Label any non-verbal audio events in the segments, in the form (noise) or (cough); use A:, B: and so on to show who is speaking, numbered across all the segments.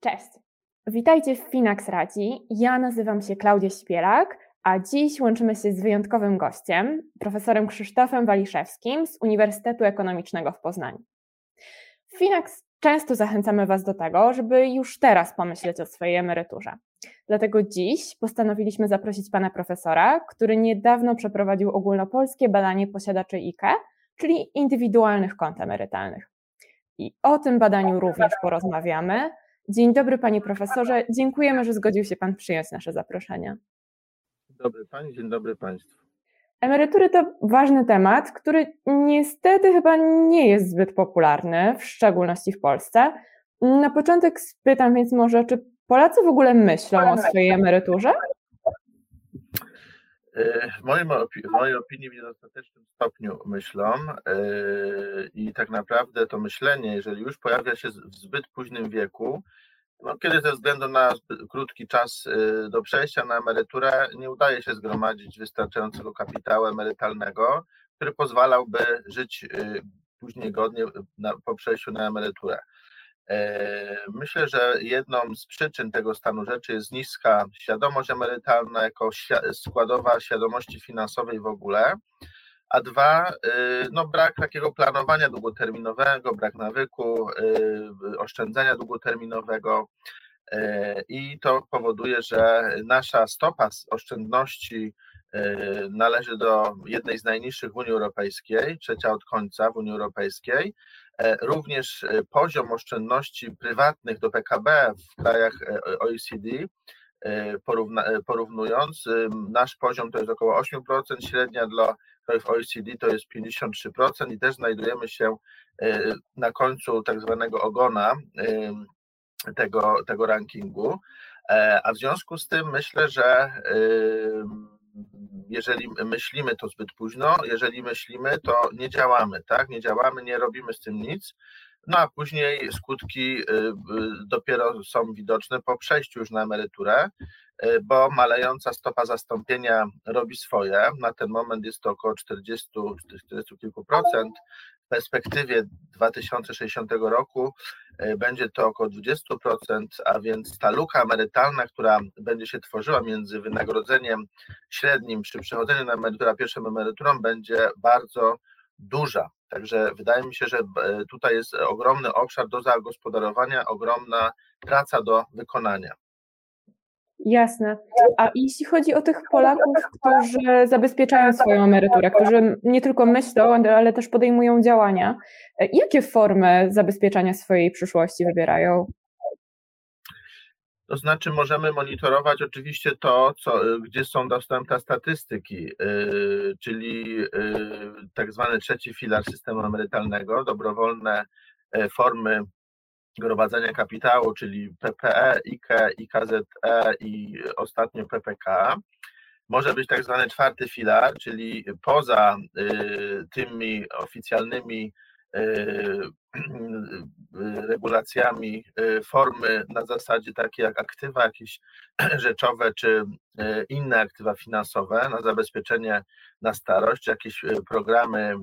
A: Cześć. Witajcie w Finax Radzi. Ja nazywam się Klaudia Śpielak, a dziś łączymy się z wyjątkowym gościem, profesorem Krzysztofem Waliszewskim z Uniwersytetu Ekonomicznego w Poznaniu. W Finax często zachęcamy Was do tego, żeby już teraz pomyśleć o swojej emeryturze. Dlatego dziś postanowiliśmy zaprosić pana profesora, który niedawno przeprowadził ogólnopolskie badanie posiadaczy IKE, czyli indywidualnych kont emerytalnych. I o tym badaniu również porozmawiamy. Dzień dobry panie profesorze, dziękujemy, że zgodził się pan przyjąć nasze zaproszenie.
B: Dzień dobry pani, dzień dobry państwu.
A: Emerytury to ważny temat, który niestety chyba nie jest zbyt popularny, w szczególności w Polsce. Na początek spytam więc może, czy Polacy w ogóle myślą o swojej emeryturze?
B: E, w mojej, w mojej opinii w niedostatecznym stopniu myślą e, i tak naprawdę to myślenie, jeżeli już pojawia się w zbyt późnym wieku, no, kiedy ze względu na krótki czas e, do przejścia na emeryturę nie udaje się zgromadzić wystarczającego kapitału emerytalnego, który pozwalałby żyć później godnie po przejściu na emeryturę. E, myślę, że jedną z przyczyn tego stanu rzeczy jest niska świadomość emerytalna jako składowa świadomości finansowej w ogóle, a dwa, e, no brak takiego planowania długoterminowego, brak nawyku, e, oszczędzania długoterminowego i to powoduje, że nasza stopa oszczędności należy do jednej z najniższych w Unii Europejskiej, trzecia od końca w Unii Europejskiej, również e, poziom oszczędności prywatnych do PKB w krajach e, OECD, porównując, nasz poziom to jest około 8%, średnia dla krajów OECD to jest 53% i też znajdujemy się na końcu tak zwanego ogona tego, tego rankingu. A w związku z tym myślę, że jeżeli myślimy, to zbyt późno, jeżeli myślimy, to nie działamy, tak? Nie działamy, nie robimy z tym nic. No a później skutki y, y, dopiero są widoczne po przejściu już na emeryturę, y, bo malejąca stopa zastąpienia robi swoje. Na ten moment jest to około 40, 40 kilku procent w perspektywie 2060 roku będzie to około 20%, a więc ta luka emerytalna, która będzie się tworzyła między wynagrodzeniem średnim przy przechodzeniu na emeryturę, a pierwszą emeryturą będzie bardzo duża. Także wydaje mi się, że e, tutaj jest ogromny obszar do zagospodarowania, ogromna praca do wykonania.
A: Jasne. A jeśli chodzi o tych Polaków, którzy zabezpieczają swoją emeryturę, którzy nie tylko myślą, ale też podejmują działania, jakie formy zabezpieczania swojej przyszłości wybierają?
B: To znaczy, możemy monitorować oczywiście to, co, gdzie są dostępne statystyki, yy, czyli yy, tak zwany trzeci filar systemu emerytalnego, dobrowolne yy, formy gromadzenia kapitału, czyli PPE, IKE, IKZE i ostatnio PPK. Może być tak zwany czwarty filar, czyli poza y, tymi oficjalnymi regulacjami y, formy na zasadzie takie jak aktywa jakieś (clears throat) rzeczowe czy inne aktywa finansowe na zabezpieczenie na starość, jakieś programy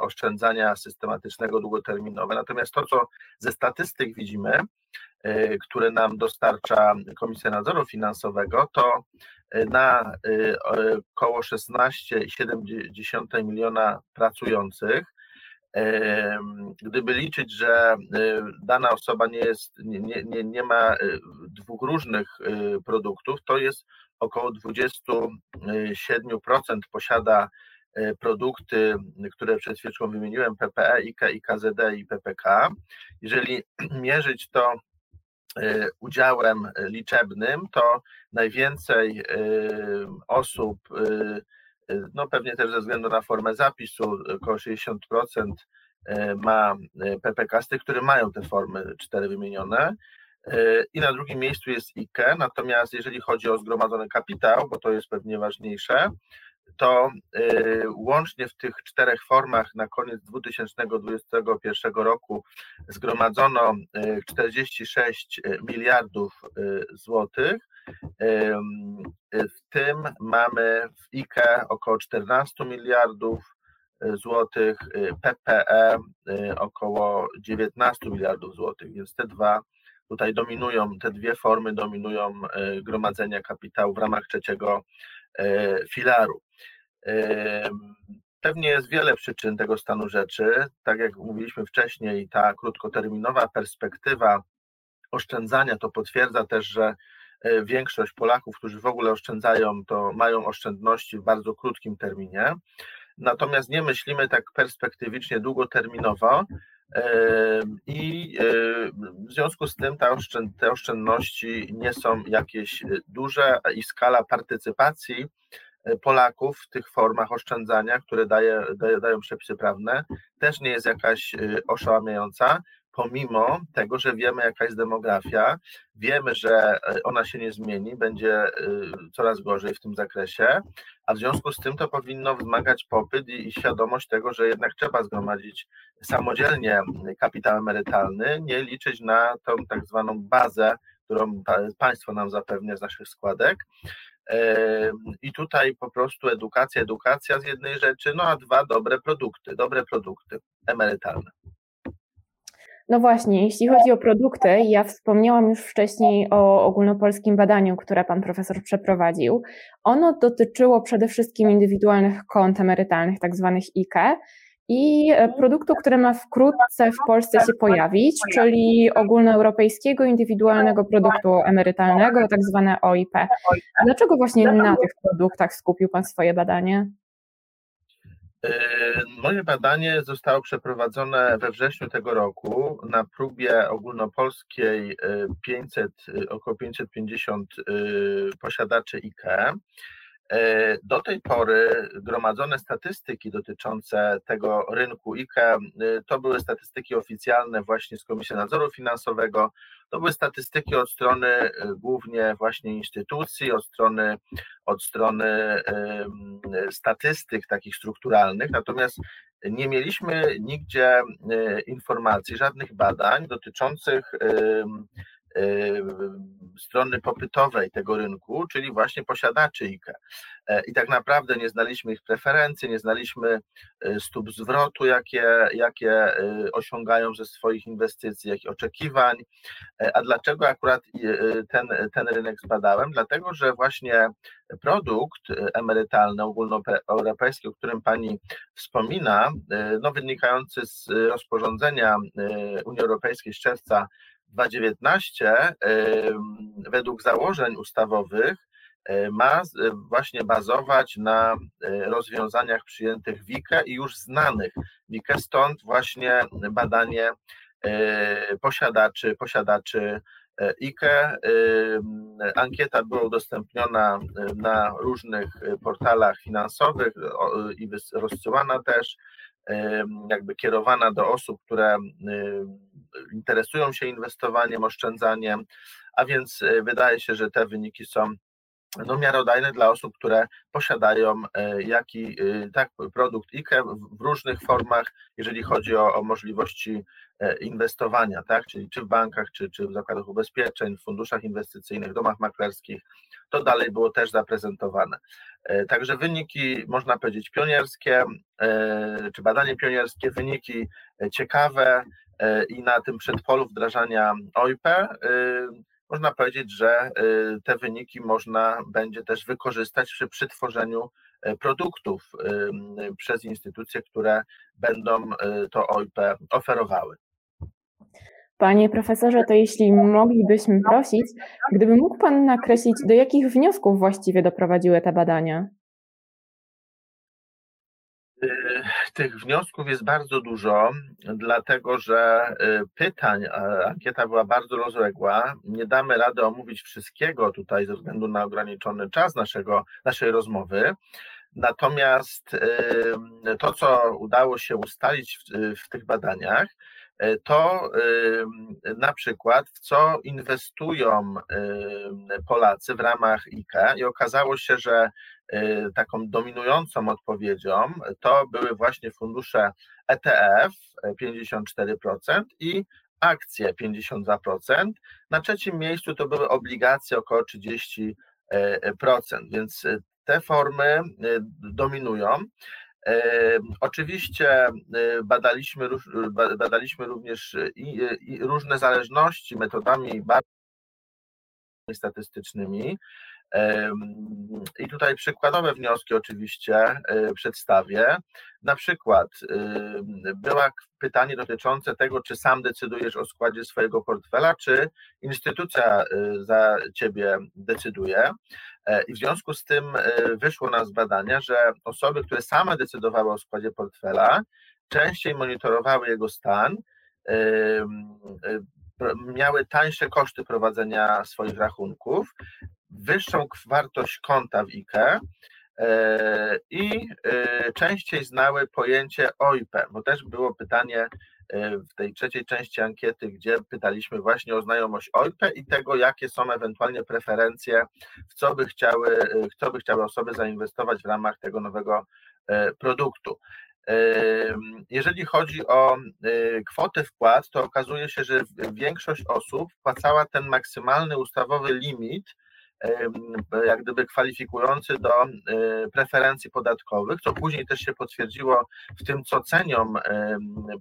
B: oszczędzania systematycznego długoterminowe. Natomiast to, co ze statystyk widzimy, które nam dostarcza Komisja Nadzoru Finansowego, to na około 16,7 miliona pracujących Gdyby liczyć, że dana osoba nie, jest, nie, nie, nie ma dwóch różnych produktów, to jest około 27% posiada produkty, które przed chwilą wymieniłem, PPE, IK, IKZD i PPK. Jeżeli (clears throat) mierzyć to udziałem liczebnym, to najwięcej osób no pewnie też ze względu na formę zapisu, około 60% e, ma e, PPK które mają te formy cztery wymienione. E, I na drugim miejscu jest IKE, natomiast jeżeli chodzi o zgromadzony kapitał, bo to jest pewnie ważniejsze, to łącznie w tych czterech formach na koniec 2021 roku zgromadzono 46 miliardów złotych, W tym mamy w IKE około 14 miliardów złotych, PPE około 19 miliardów złotych, więc te dwa tutaj dominują, te dwie formy dominują gromadzenia kapitału w ramach trzeciego filaru. Pewnie jest wiele przyczyn tego stanu rzeczy. Tak jak mówiliśmy wcześniej, ta krótkoterminowa perspektywa oszczędzania to potwierdza też, że e, większość Polaków, którzy w ogóle oszczędzają, to mają oszczędności w bardzo krótkim terminie. Natomiast nie myślimy tak perspektywicznie długoterminowo i e, w związku z tym te oszczędności nie są jakieś duże i skala partycypacji Polaków w tych formach oszczędzania, które daje, dają przepisy prawne, też nie jest jakaś oszałamiająca, pomimo tego, że wiemy, jaka jest demografia, wiemy, że y, ona się nie zmieni, będzie y, coraz gorzej w tym zakresie, a w związku z tym to powinno wzmagać popyt i, i świadomość tego, że jednak trzeba zgromadzić samodzielnie kapitał emerytalny, nie liczyć na tą tak zwaną bazę, którą państwo nam zapewnia z naszych składek, i tutaj po prostu edukacja, edukacja z jednej rzeczy, no a dwa dobre produkty, dobre produkty emerytalne.
A: No właśnie, jeśli chodzi o produkty, ja wspomniałam już wcześniej o ogólnopolskim badaniu, które pan profesor przeprowadził. Ono dotyczyło przede wszystkim indywidualnych kont emerytalnych, tak zwanych IKE, i e, produktu, który ma wkrótce w Polsce się pojawić, czyli ogólnoeuropejskiego indywidualnego produktu emerytalnego, tak zwane OIP. Dlaczego właśnie na tych produktach skupił Pan swoje badanie?
B: E, moje badanie zostało przeprowadzone we wrześniu tego roku na próbie ogólnopolskiej 500, e, około 550 posiadaczy IKE. Do tej pory gromadzone statystyki dotyczące tego rynku IKE to były statystyki oficjalne właśnie z Komisji Nadzoru Finansowego, to były statystyki od strony e, głównie właśnie instytucji, od strony, od strony statystyk takich strukturalnych, natomiast nie mieliśmy nigdzie e, informacji, żadnych badań dotyczących strony popytowej tego rynku, czyli właśnie posiadaczy IKE. E, I tak naprawdę nie znaliśmy ich preferencji, nie znaliśmy e, stóp zwrotu, jakie, jakie e, osiągają ze swoich inwestycji, jakich oczekiwań. A dlaczego akurat ten, ten rynek zbadałem? Dlatego, że właśnie produkt emerytalny ogólnoeuropejski, o którym Pani wspomina, no wynikający z rozporządzenia Unii Europejskiej z czerwca 2019 według założeń ustawowych e, ma właśnie bazować na e, rozwiązaniach przyjętych WIKE i już znanych WIKE, stąd właśnie badanie e, posiadaczy, posiadaczy IKE. Ankieta była udostępniona na różnych portalach finansowych i rozsyłana też jakby kierowana do osób, które interesują się inwestowaniem, oszczędzaniem, a więc e, wydaje się, że te wyniki są no, miarodajne dla osób, które posiadają e, jaki e, tak, produkt IKE w różnych formach, jeżeli chodzi o, o możliwości inwestowania, tak, czyli czy w bankach, czy, czy w zakładach ubezpieczeń, w funduszach inwestycyjnych, domach maklerskich, to dalej było też zaprezentowane. Także wyniki, można powiedzieć, pionierskie, czy badanie pionierskie, wyniki ciekawe, E, i na tym przedpolu wdrażania OIP e, można powiedzieć, że e, te wyniki można będzie też wykorzystać przy, przy tworzeniu produktów przez instytucje, które będą to OIP oferowały.
A: Panie profesorze, to jeśli moglibyśmy prosić, gdyby mógł Pan nakreślić, do jakich wniosków właściwie doprowadziły te badania?
B: Tych wniosków jest bardzo dużo, dlatego że y, pytań, ankieta była bardzo rozległa. Nie damy rady omówić wszystkiego tutaj ze względu na ograniczony czas naszego, naszej rozmowy. Natomiast to, co udało się ustalić w, w tych badaniach, to na przykład w co inwestują Polacy w ramach IKE i okazało się, że Y, taką dominującą odpowiedzią to były właśnie fundusze ETF 54% i akcje 52%, na trzecim miejscu to były obligacje około 30%, więc te formy dominują. Oczywiście badaliśmy, badaliśmy również i, i różne zależności metodami statystycznymi. I tutaj przykładowe wnioski oczywiście e, przedstawię. Na przykład było pytanie dotyczące tego, czy sam decydujesz o składzie swojego portfela, czy instytucja e, za ciebie decyduje. E, I w związku z tym wyszło na z badania, że osoby, które same decydowały o składzie portfela, częściej monitorowały jego stan, miały tańsze koszty prowadzenia swoich rachunków, wyższą wartość konta w IKE e, i e, częściej znały pojęcie OIP, bo też było pytanie e, w tej trzeciej części ankiety, gdzie pytaliśmy właśnie o znajomość OIP i tego, jakie są ewentualnie preferencje, w co by chciały, co by chciały osoby zainwestować w ramach tego nowego produktu. Jeżeli chodzi o kwotę wpłat, to okazuje się, że większość osób wpłacała ten maksymalny ustawowy limit, jak gdyby kwalifikujący do preferencji podatkowych, co później też się potwierdziło w tym, co cenią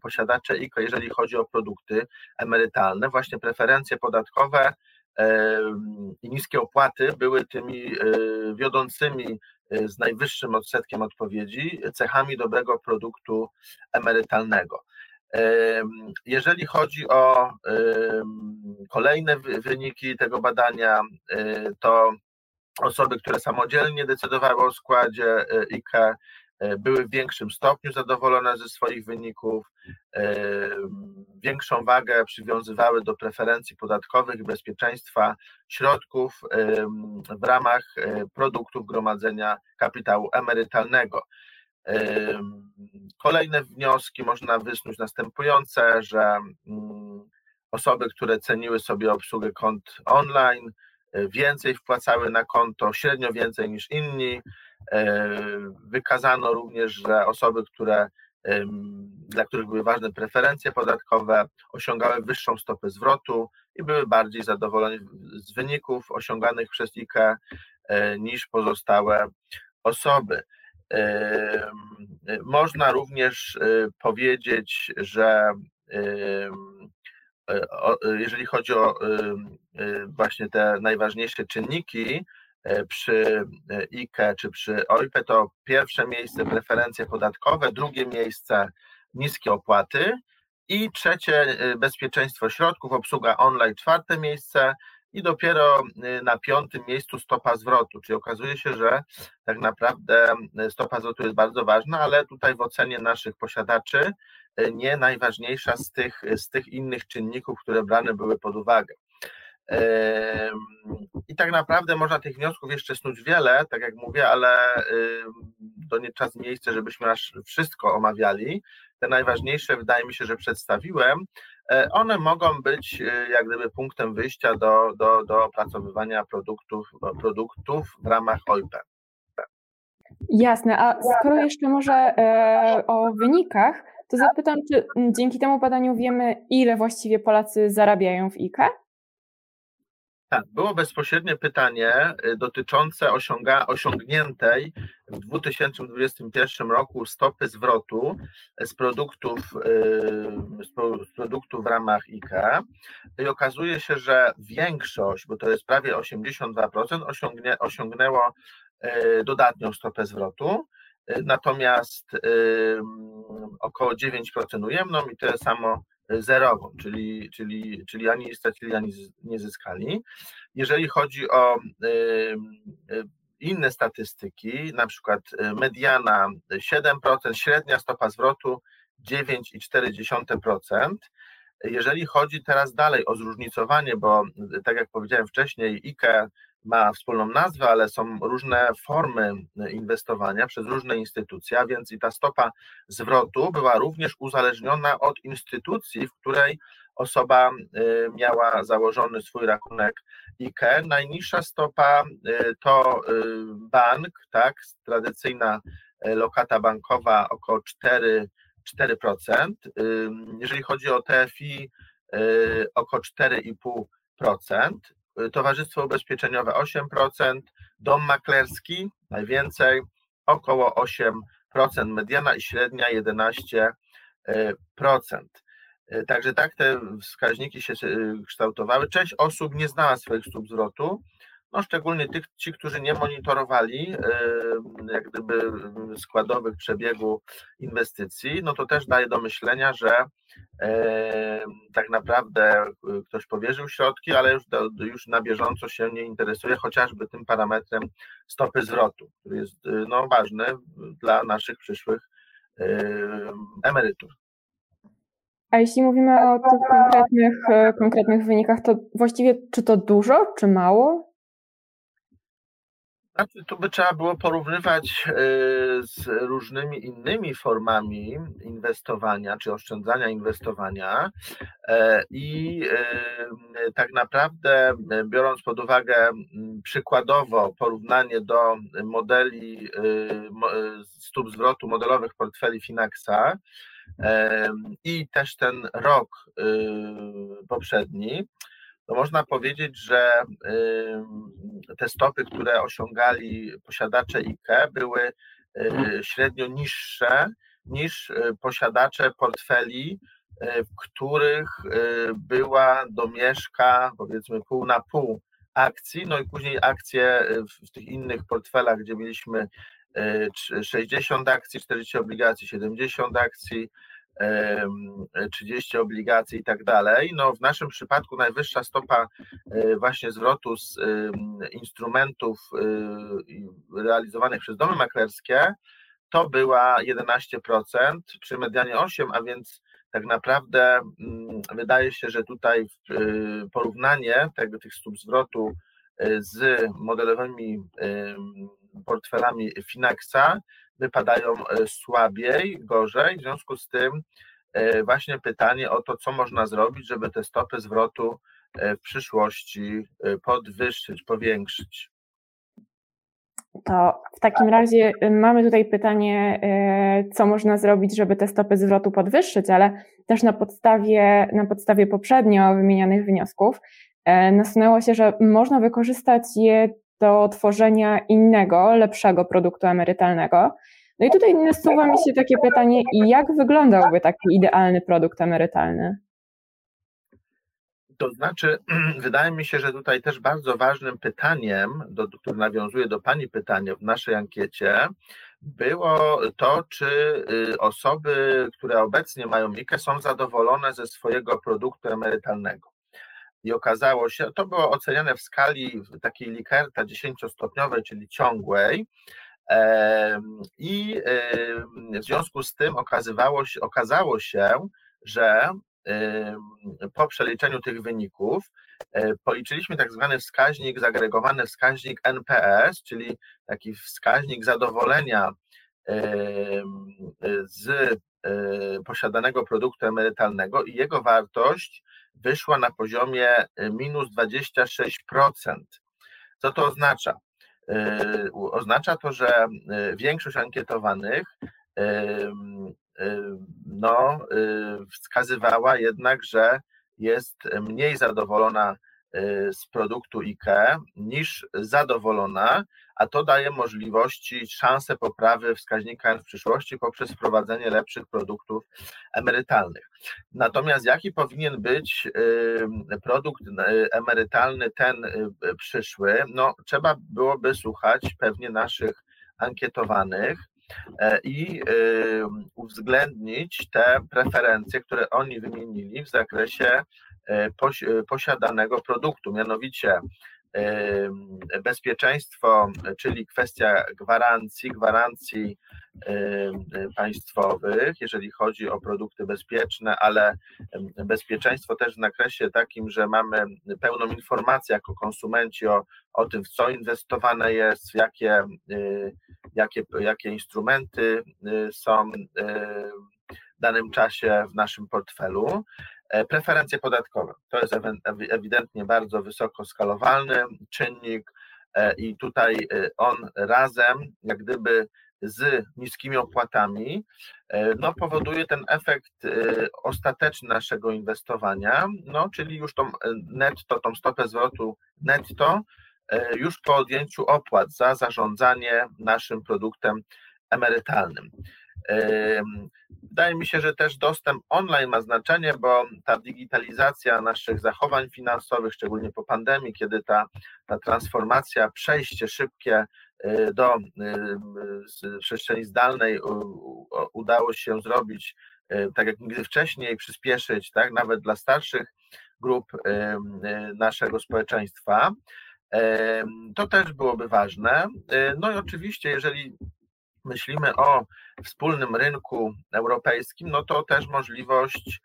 B: posiadacze IKO, jeżeli chodzi o produkty emerytalne. Właśnie preferencje podatkowe i niskie opłaty były tymi wiodącymi Y, z najwyższym odsetkiem odpowiedzi cechami dobrego produktu emerytalnego. Jeżeli chodzi o kolejne wyniki tego badania, y, to osoby, które samodzielnie decydowały o składzie IKE, E, były w większym stopniu zadowolone ze swoich wyników, e, większą wagę przywiązywały do preferencji podatkowych bezpieczeństwa środków e, w ramach produktów gromadzenia kapitału emerytalnego. Kolejne wnioski można wysnuć następujące, że mm, osoby, które ceniły sobie obsługę kont online, więcej wpłacały na konto, średnio więcej niż inni, E, wykazano również, że osoby, które, dla których były ważne preferencje podatkowe, osiągały wyższą stopę zwrotu i były bardziej zadowolone z wyników osiąganych przez IKE e, niż pozostałe osoby. E, można również powiedzieć, że jeżeli chodzi o właśnie te najważniejsze czynniki, E, przy e, IKE czy przy OIPE to pierwsze miejsce preferencje podatkowe, drugie miejsce niskie opłaty i trzecie e, bezpieczeństwo środków, obsługa online czwarte miejsce i dopiero na piątym miejscu stopa zwrotu, czyli okazuje się, że tak naprawdę stopa zwrotu jest bardzo ważna, ale tutaj w ocenie naszych posiadaczy nie najważniejsza z tych, z tych innych czynników, które brane były pod uwagę. I tak naprawdę można tych wniosków jeszcze snuć wiele, tak jak mówię, ale to nie czas miejsce, żebyśmy aż wszystko omawiali. Te najważniejsze wydaje mi się, że przedstawiłem. E, one mogą być e, jak gdyby punktem wyjścia do, do, do opracowywania produktów, produktów w ramach OIP.
A: Jasne, a skoro jeszcze może e, o wynikach, to zapytam, czy dzięki temu badaniu wiemy, ile właściwie Polacy zarabiają w IKE?
B: Tak, było bezpośrednie pytanie y, dotyczące osiąga, osiągniętej w 2021 roku stopy zwrotu z produktów, y, z produktów w ramach IKE i okazuje się, że większość, bo to jest prawie 82%, osiągnie, osiągnęło y, dodatnią stopę zwrotu, natomiast około 9% ujemną i to samo zerową, czyli, czyli, czyli ani stracili, ani nie zyskali. Jeżeli chodzi o inne statystyki, na przykład y, mediana 7%, średnia stopa zwrotu 9,4%. Jeżeli chodzi teraz dalej o zróżnicowanie, bo y, tak jak powiedziałem wcześniej, IKE ma wspólną nazwę, ale są różne formy inwestowania przez różne instytucje, a więc i ta stopa zwrotu była również uzależniona od instytucji, w której osoba y, miała założony swój rachunek IKE. Najniższa stopa y, to bank, tak, tradycyjna lokata bankowa około 4, 4%. Jeżeli chodzi o TFI, około 4,5%, Towarzystwo Ubezpieczeniowe 8%, dom maklerski najwięcej, około 8%, mediana i średnia 11%. Także tak te wskaźniki się kształtowały. Część osób nie znała swoich stóp zwrotu, no szczególnie tych, ci, którzy nie monitorowali jak gdyby składowych przebiegu inwestycji, no to też daje do myślenia, że tak naprawdę ktoś powierzył środki, ale już, już na bieżąco się nie interesuje chociażby tym parametrem stopy zwrotu, który jest no, ważny dla naszych przyszłych emerytur.
A: A jeśli mówimy o tych konkretnych, konkretnych wynikach, to właściwie czy to dużo, czy mało?
B: Znaczy, tu by trzeba było porównywać e, z różnymi innymi formami inwestowania czy oszczędzania inwestowania e, i e, tak naprawdę biorąc pod uwagę przykładowo porównanie do modeli stóp zwrotu modelowych portfeli Finaxa i też ten rok poprzedni, to można powiedzieć, że te stopy, które osiągali posiadacze IKE, były y, średnio niższe niż y, posiadacze portfeli, y, w których była domieszka powiedzmy pół na pół akcji, no i później akcje w tych innych portfelach, gdzie mieliśmy 60 akcji, 40 obligacji, 70 akcji, 30 obligacji i tak dalej. No w naszym przypadku najwyższa stopa e, właśnie zwrotu z instrumentów e, realizowanych przez domy maklerskie to była 11%, przy medianie 8, a więc tak naprawdę mm, wydaje się, że tutaj e, porównanie tego, tych stóp zwrotu z modelowymi portfelami Finaxa wypadają e, słabiej, gorzej. W związku z tym e, właśnie pytanie o to, co można zrobić, żeby te stopy zwrotu e, w przyszłości podwyższyć, powiększyć.
A: To w takim razie mamy tutaj pytanie, co można zrobić, żeby te stopy zwrotu podwyższyć, ale też na podstawie, na podstawie poprzednio wymienianych wniosków nasunęło się, że można wykorzystać je do tworzenia innego, lepszego produktu emerytalnego. No i tutaj nasuwa mi się takie pytanie, jak wyglądałby taki idealny produkt emerytalny?
B: To znaczy, (clears throat) wydaje mi się, że tutaj też bardzo ważnym pytaniem, do, które nawiązuje do Pani pytania w naszej ankiecie, było to, czy y, osoby, które obecnie mają MIKE, są zadowolone ze swojego produktu emerytalnego. I okazało się, to było oceniane w skali takiej Likerta 10-stopniowej, czyli ciągłej, i w związku z tym okazywało się, okazało się, że po przeliczeniu tych wyników e, policzyliśmy tak zwany wskaźnik, zagregowany wskaźnik NPS, czyli taki wskaźnik zadowolenia z e, posiadanego produktu emerytalnego i jego wartość wyszła na poziomie e, minus 26%. Co to oznacza? E, oznacza to, że e, większość ankietowanych no, wskazywała jednak, że jest mniej zadowolona z produktu IKE niż zadowolona, a to daje możliwości, szanse poprawy wskaźnika w przyszłości poprzez wprowadzenie lepszych produktów emerytalnych. Natomiast jaki powinien być produkt emerytalny ten przyszły? No, trzeba byłoby słuchać pewnie naszych ankietowanych e, i uwzględnić te preferencje, które oni wymienili w zakresie posiadanego produktu, mianowicie bezpieczeństwo, czyli kwestia gwarancji, gwarancji państwowych, jeżeli chodzi o produkty bezpieczne, ale bezpieczeństwo też w zakresie takim, że mamy pełną informację jako konsumenci o, o tym, w co inwestowane jest, w jakie, jakie, jakie instrumenty są w danym czasie w naszym portfelu. E, preferencje podatkowe to jest ewidentnie bardzo wysoko skalowalny czynnik e, i tutaj e, on razem jak gdyby z niskimi opłatami, no, powoduje ten efekt ostateczny naszego inwestowania, no, czyli już tą netto, tą stopę zwrotu netto, już po odjęciu opłat za zarządzanie naszym produktem emerytalnym. Wydaje mi się, że też dostęp online ma znaczenie, bo ta digitalizacja naszych zachowań finansowych, szczególnie po pandemii, kiedy ta, ta transformacja, przejście szybkie y, do y, przestrzeni zdalnej udało się zrobić y, tak jak nigdy wcześniej, przyspieszyć, tak, nawet dla starszych grup naszego społeczeństwa. To też byłoby ważne. No i oczywiście, jeżeli myślimy o wspólnym rynku europejskim, no to też możliwość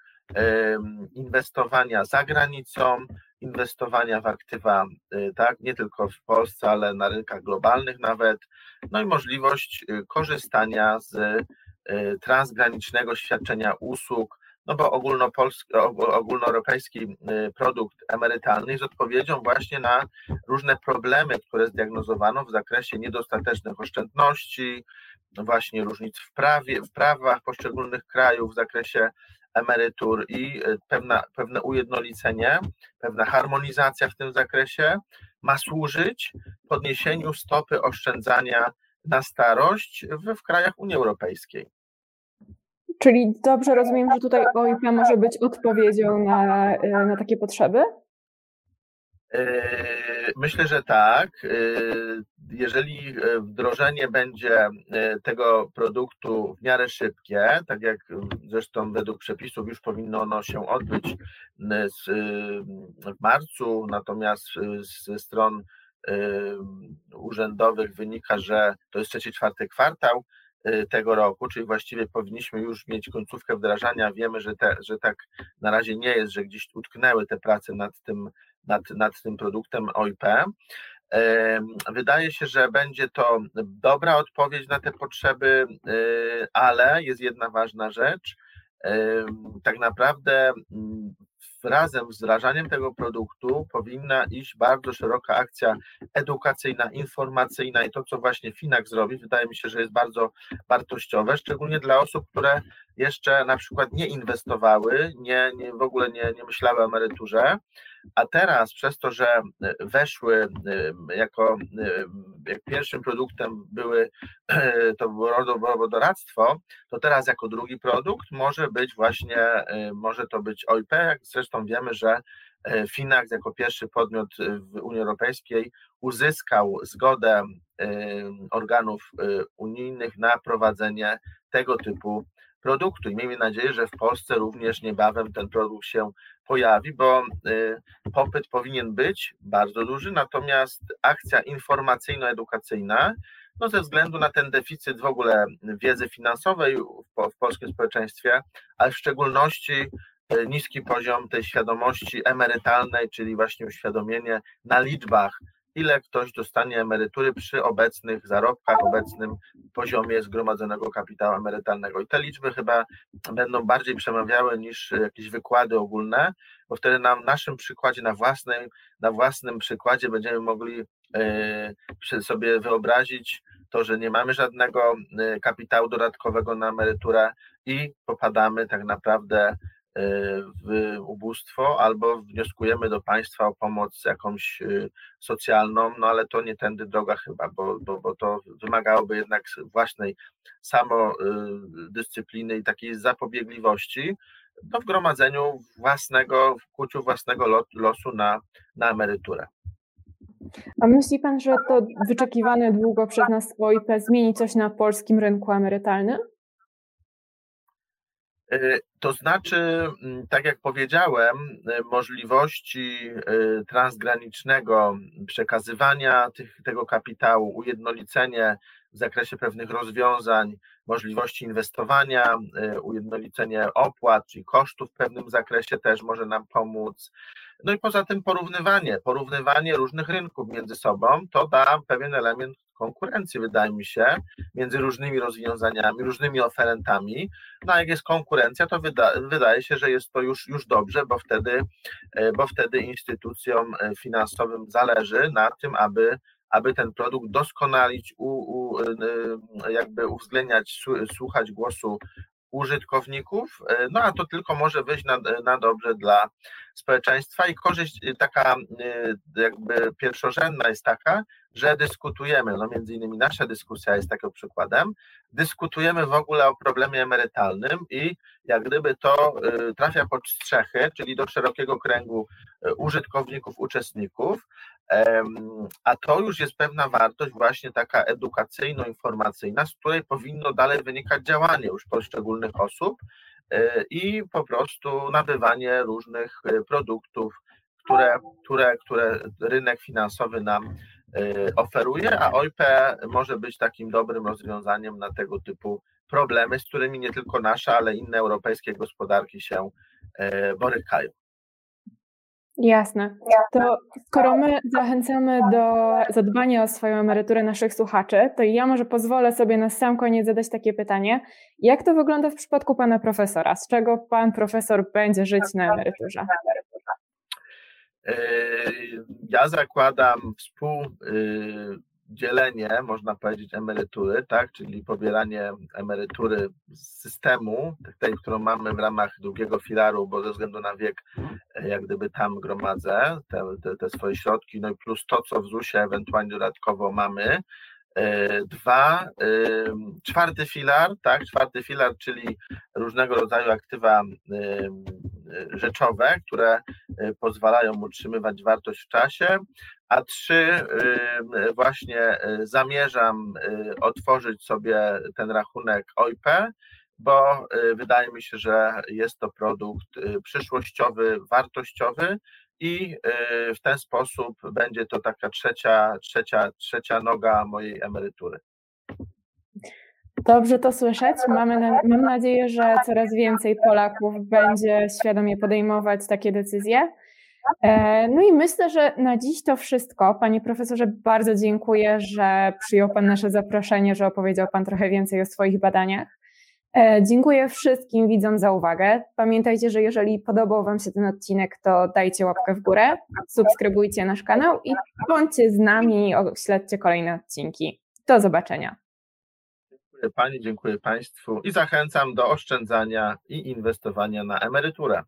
B: inwestowania za granicą, inwestowania w aktywa, y, tak, nie tylko w Polsce, ale na rynkach globalnych nawet, no i możliwość y, korzystania z y, transgranicznego świadczenia usług, no bo ogólnoeuropejski produkt emerytalny jest odpowiedzią właśnie na różne problemy, które zdiagnozowano w zakresie niedostatecznych oszczędności, właśnie różnic w prawie, w prawach poszczególnych krajów w zakresie emerytur i e, pewna, pewne ujednolicenie, pewna harmonizacja w tym zakresie ma służyć podniesieniu stopy oszczędzania na starość w, w krajach Unii Europejskiej.
A: Czyli dobrze rozumiem, że tutaj OIP może być odpowiedzią na, e, na takie potrzeby?
B: Yy, myślę, że tak. Jeżeli e, wdrożenie będzie e, tego produktu w miarę szybkie, tak jak zresztą według przepisów już powinno ono się odbyć w marcu, natomiast ze stron urzędowych wynika, że to jest trzeci, czwarty kwartał tego roku, czyli właściwie powinniśmy już mieć końcówkę wdrażania. Wiemy, że, te, że tak na razie nie jest, że gdzieś utknęły te prace nad tym nad, nad tym produktem OIP. Wydaje się, że będzie to dobra odpowiedź na te potrzeby, y, ale jest jedna ważna rzecz. Tak naprawdę mm, razem z wdrażaniem tego produktu powinna iść bardzo szeroka akcja edukacyjna, informacyjna i to, co właśnie Finak zrobi, wydaje mi się, że jest bardzo wartościowe, szczególnie dla osób, które jeszcze na przykład nie inwestowały, nie, nie w ogóle nie, nie myślały o emeryturze, a teraz przez to, że weszły jako jak pierwszym produktem były, (clears throat) to było rodowodoradztwo, to teraz jako drugi produkt może być właśnie, może to być OIP, jak zresztą wiemy, że Finax jako pierwszy podmiot w Unii Europejskiej uzyskał zgodę organów unijnych na prowadzenie tego typu produktu. I miejmy nadzieję, że w Polsce również niebawem ten produkt się pojawi, bo y, popyt powinien być bardzo duży, natomiast akcja informacyjno-edukacyjna, no ze względu na ten deficyt w ogóle wiedzy finansowej w, polskim społeczeństwie, ale w szczególności y, niski poziom tej świadomości emerytalnej, czyli właśnie uświadomienie na liczbach ile ktoś dostanie emerytury przy obecnych zarobkach, obecnym poziomie zgromadzonego kapitału emerytalnego. I te liczby chyba będą bardziej przemawiały niż jakieś wykłady ogólne, bo wtedy na naszym przykładzie, na własnym, na własnym przykładzie będziemy mogli yy, sobie wyobrazić to, że nie mamy żadnego yy, kapitału dodatkowego na emeryturę i popadamy tak naprawdę w ubóstwo, albo wnioskujemy do państwa o pomoc jakąś y, socjalną, no ale to nie tędy droga chyba, bo, bo, bo to wymagałoby jednak własnej samodyscypliny i takiej zapobiegliwości no, w gromadzeniu własnego, w kuciu własnego losu na, na emeryturę.
A: A myśli Pan, że to wyczekiwane długo przez nas OIP zmieni coś na polskim rynku emerytalnym?
B: E, to znaczy, mm, tak jak powiedziałem, e, możliwości e, transgranicznego przekazywania tych, tego kapitału, ujednolicenie w zakresie pewnych rozwiązań, możliwości inwestowania, ujednolicenie opłat, czyli kosztów w pewnym zakresie też może nam pomóc. No i poza tym porównywanie, porównywanie różnych rynków między sobą, to da pewien element konkurencji, wydaje mi się, między różnymi rozwiązaniami, różnymi oferentami. No a jak jest konkurencja, to wyda, wydaje się, że jest to już, już dobrze, bo wtedy, e, bo wtedy instytucjom e, finansowym zależy na tym, aby aby ten produkt doskonalić, u, u, jakby uwzględniać, słuchać głosu użytkowników, e, no a to tylko może wyjść na, na dobrze dla społeczeństwa i korzyść y, taka y, jakby pierwszorzędna jest taka, że dyskutujemy, no między innymi nasza dyskusja jest takim przykładem, dyskutujemy w ogóle o problemie emerytalnym i jak gdyby to y, trafia pod strzechy, czyli do szerokiego kręgu użytkowników, uczestników, a to już jest pewna wartość właśnie taka edukacyjno-informacyjna, z której powinno dalej wynikać działanie już poszczególnych osób e, i po prostu nabywanie różnych e, produktów, które, które, które rynek finansowy nam e, oferuje, a OIP może być takim dobrym rozwiązaniem na tego typu problemy, z którymi nie tylko nasza, ale inne europejskie gospodarki się borykają.
A: Jasne. To skoro my zachęcamy do zadbania o swoją emeryturę naszych słuchaczy, to ja może pozwolę sobie na sam koniec zadać takie pytanie. Jak to wygląda w przypadku pana profesora? Z czego pan profesor będzie żyć na emeryturze?
B: Yy, ja zakładam współ yy, dzielenie, można powiedzieć, emerytury, tak, czyli pobieranie emerytury z systemu, tej, którą mamy w ramach drugiego filaru, bo ze względu na wiek, e, jak gdyby tam gromadzę te, te, te swoje środki, no i plus to, co w ZUS-ie ewentualnie dodatkowo mamy, dwa, e, czwarty filar, tak, czwarty filar, czyli różnego rodzaju aktywa e, rzeczowe, które pozwalają utrzymywać wartość w czasie, a trzy, właśnie zamierzam otworzyć sobie ten rachunek OIP, bo wydaje mi się, że jest to produkt przyszłościowy, wartościowy, i y, w ten sposób będzie to taka trzecia, trzecia, trzecia noga mojej emerytury.
A: Dobrze to słyszeć. Mamy, mam nadzieję, że coraz więcej Polaków będzie świadomie podejmować takie decyzje. E, no i myślę, że na dziś to wszystko. Panie profesorze, bardzo dziękuję, że przyjął Pan nasze zaproszenie, że opowiedział Pan trochę więcej o swoich badaniach. E, dziękuję wszystkim widzom za uwagę. Pamiętajcie, że jeżeli podobał Wam się ten odcinek, to dajcie łapkę w górę, subskrybujcie nasz kanał i bądźcie z nami, śledźcie kolejne odcinki. Do zobaczenia.
B: Dziękuję Pani, dziękuję Państwu i zachęcam do oszczędzania i inwestowania na emeryturę.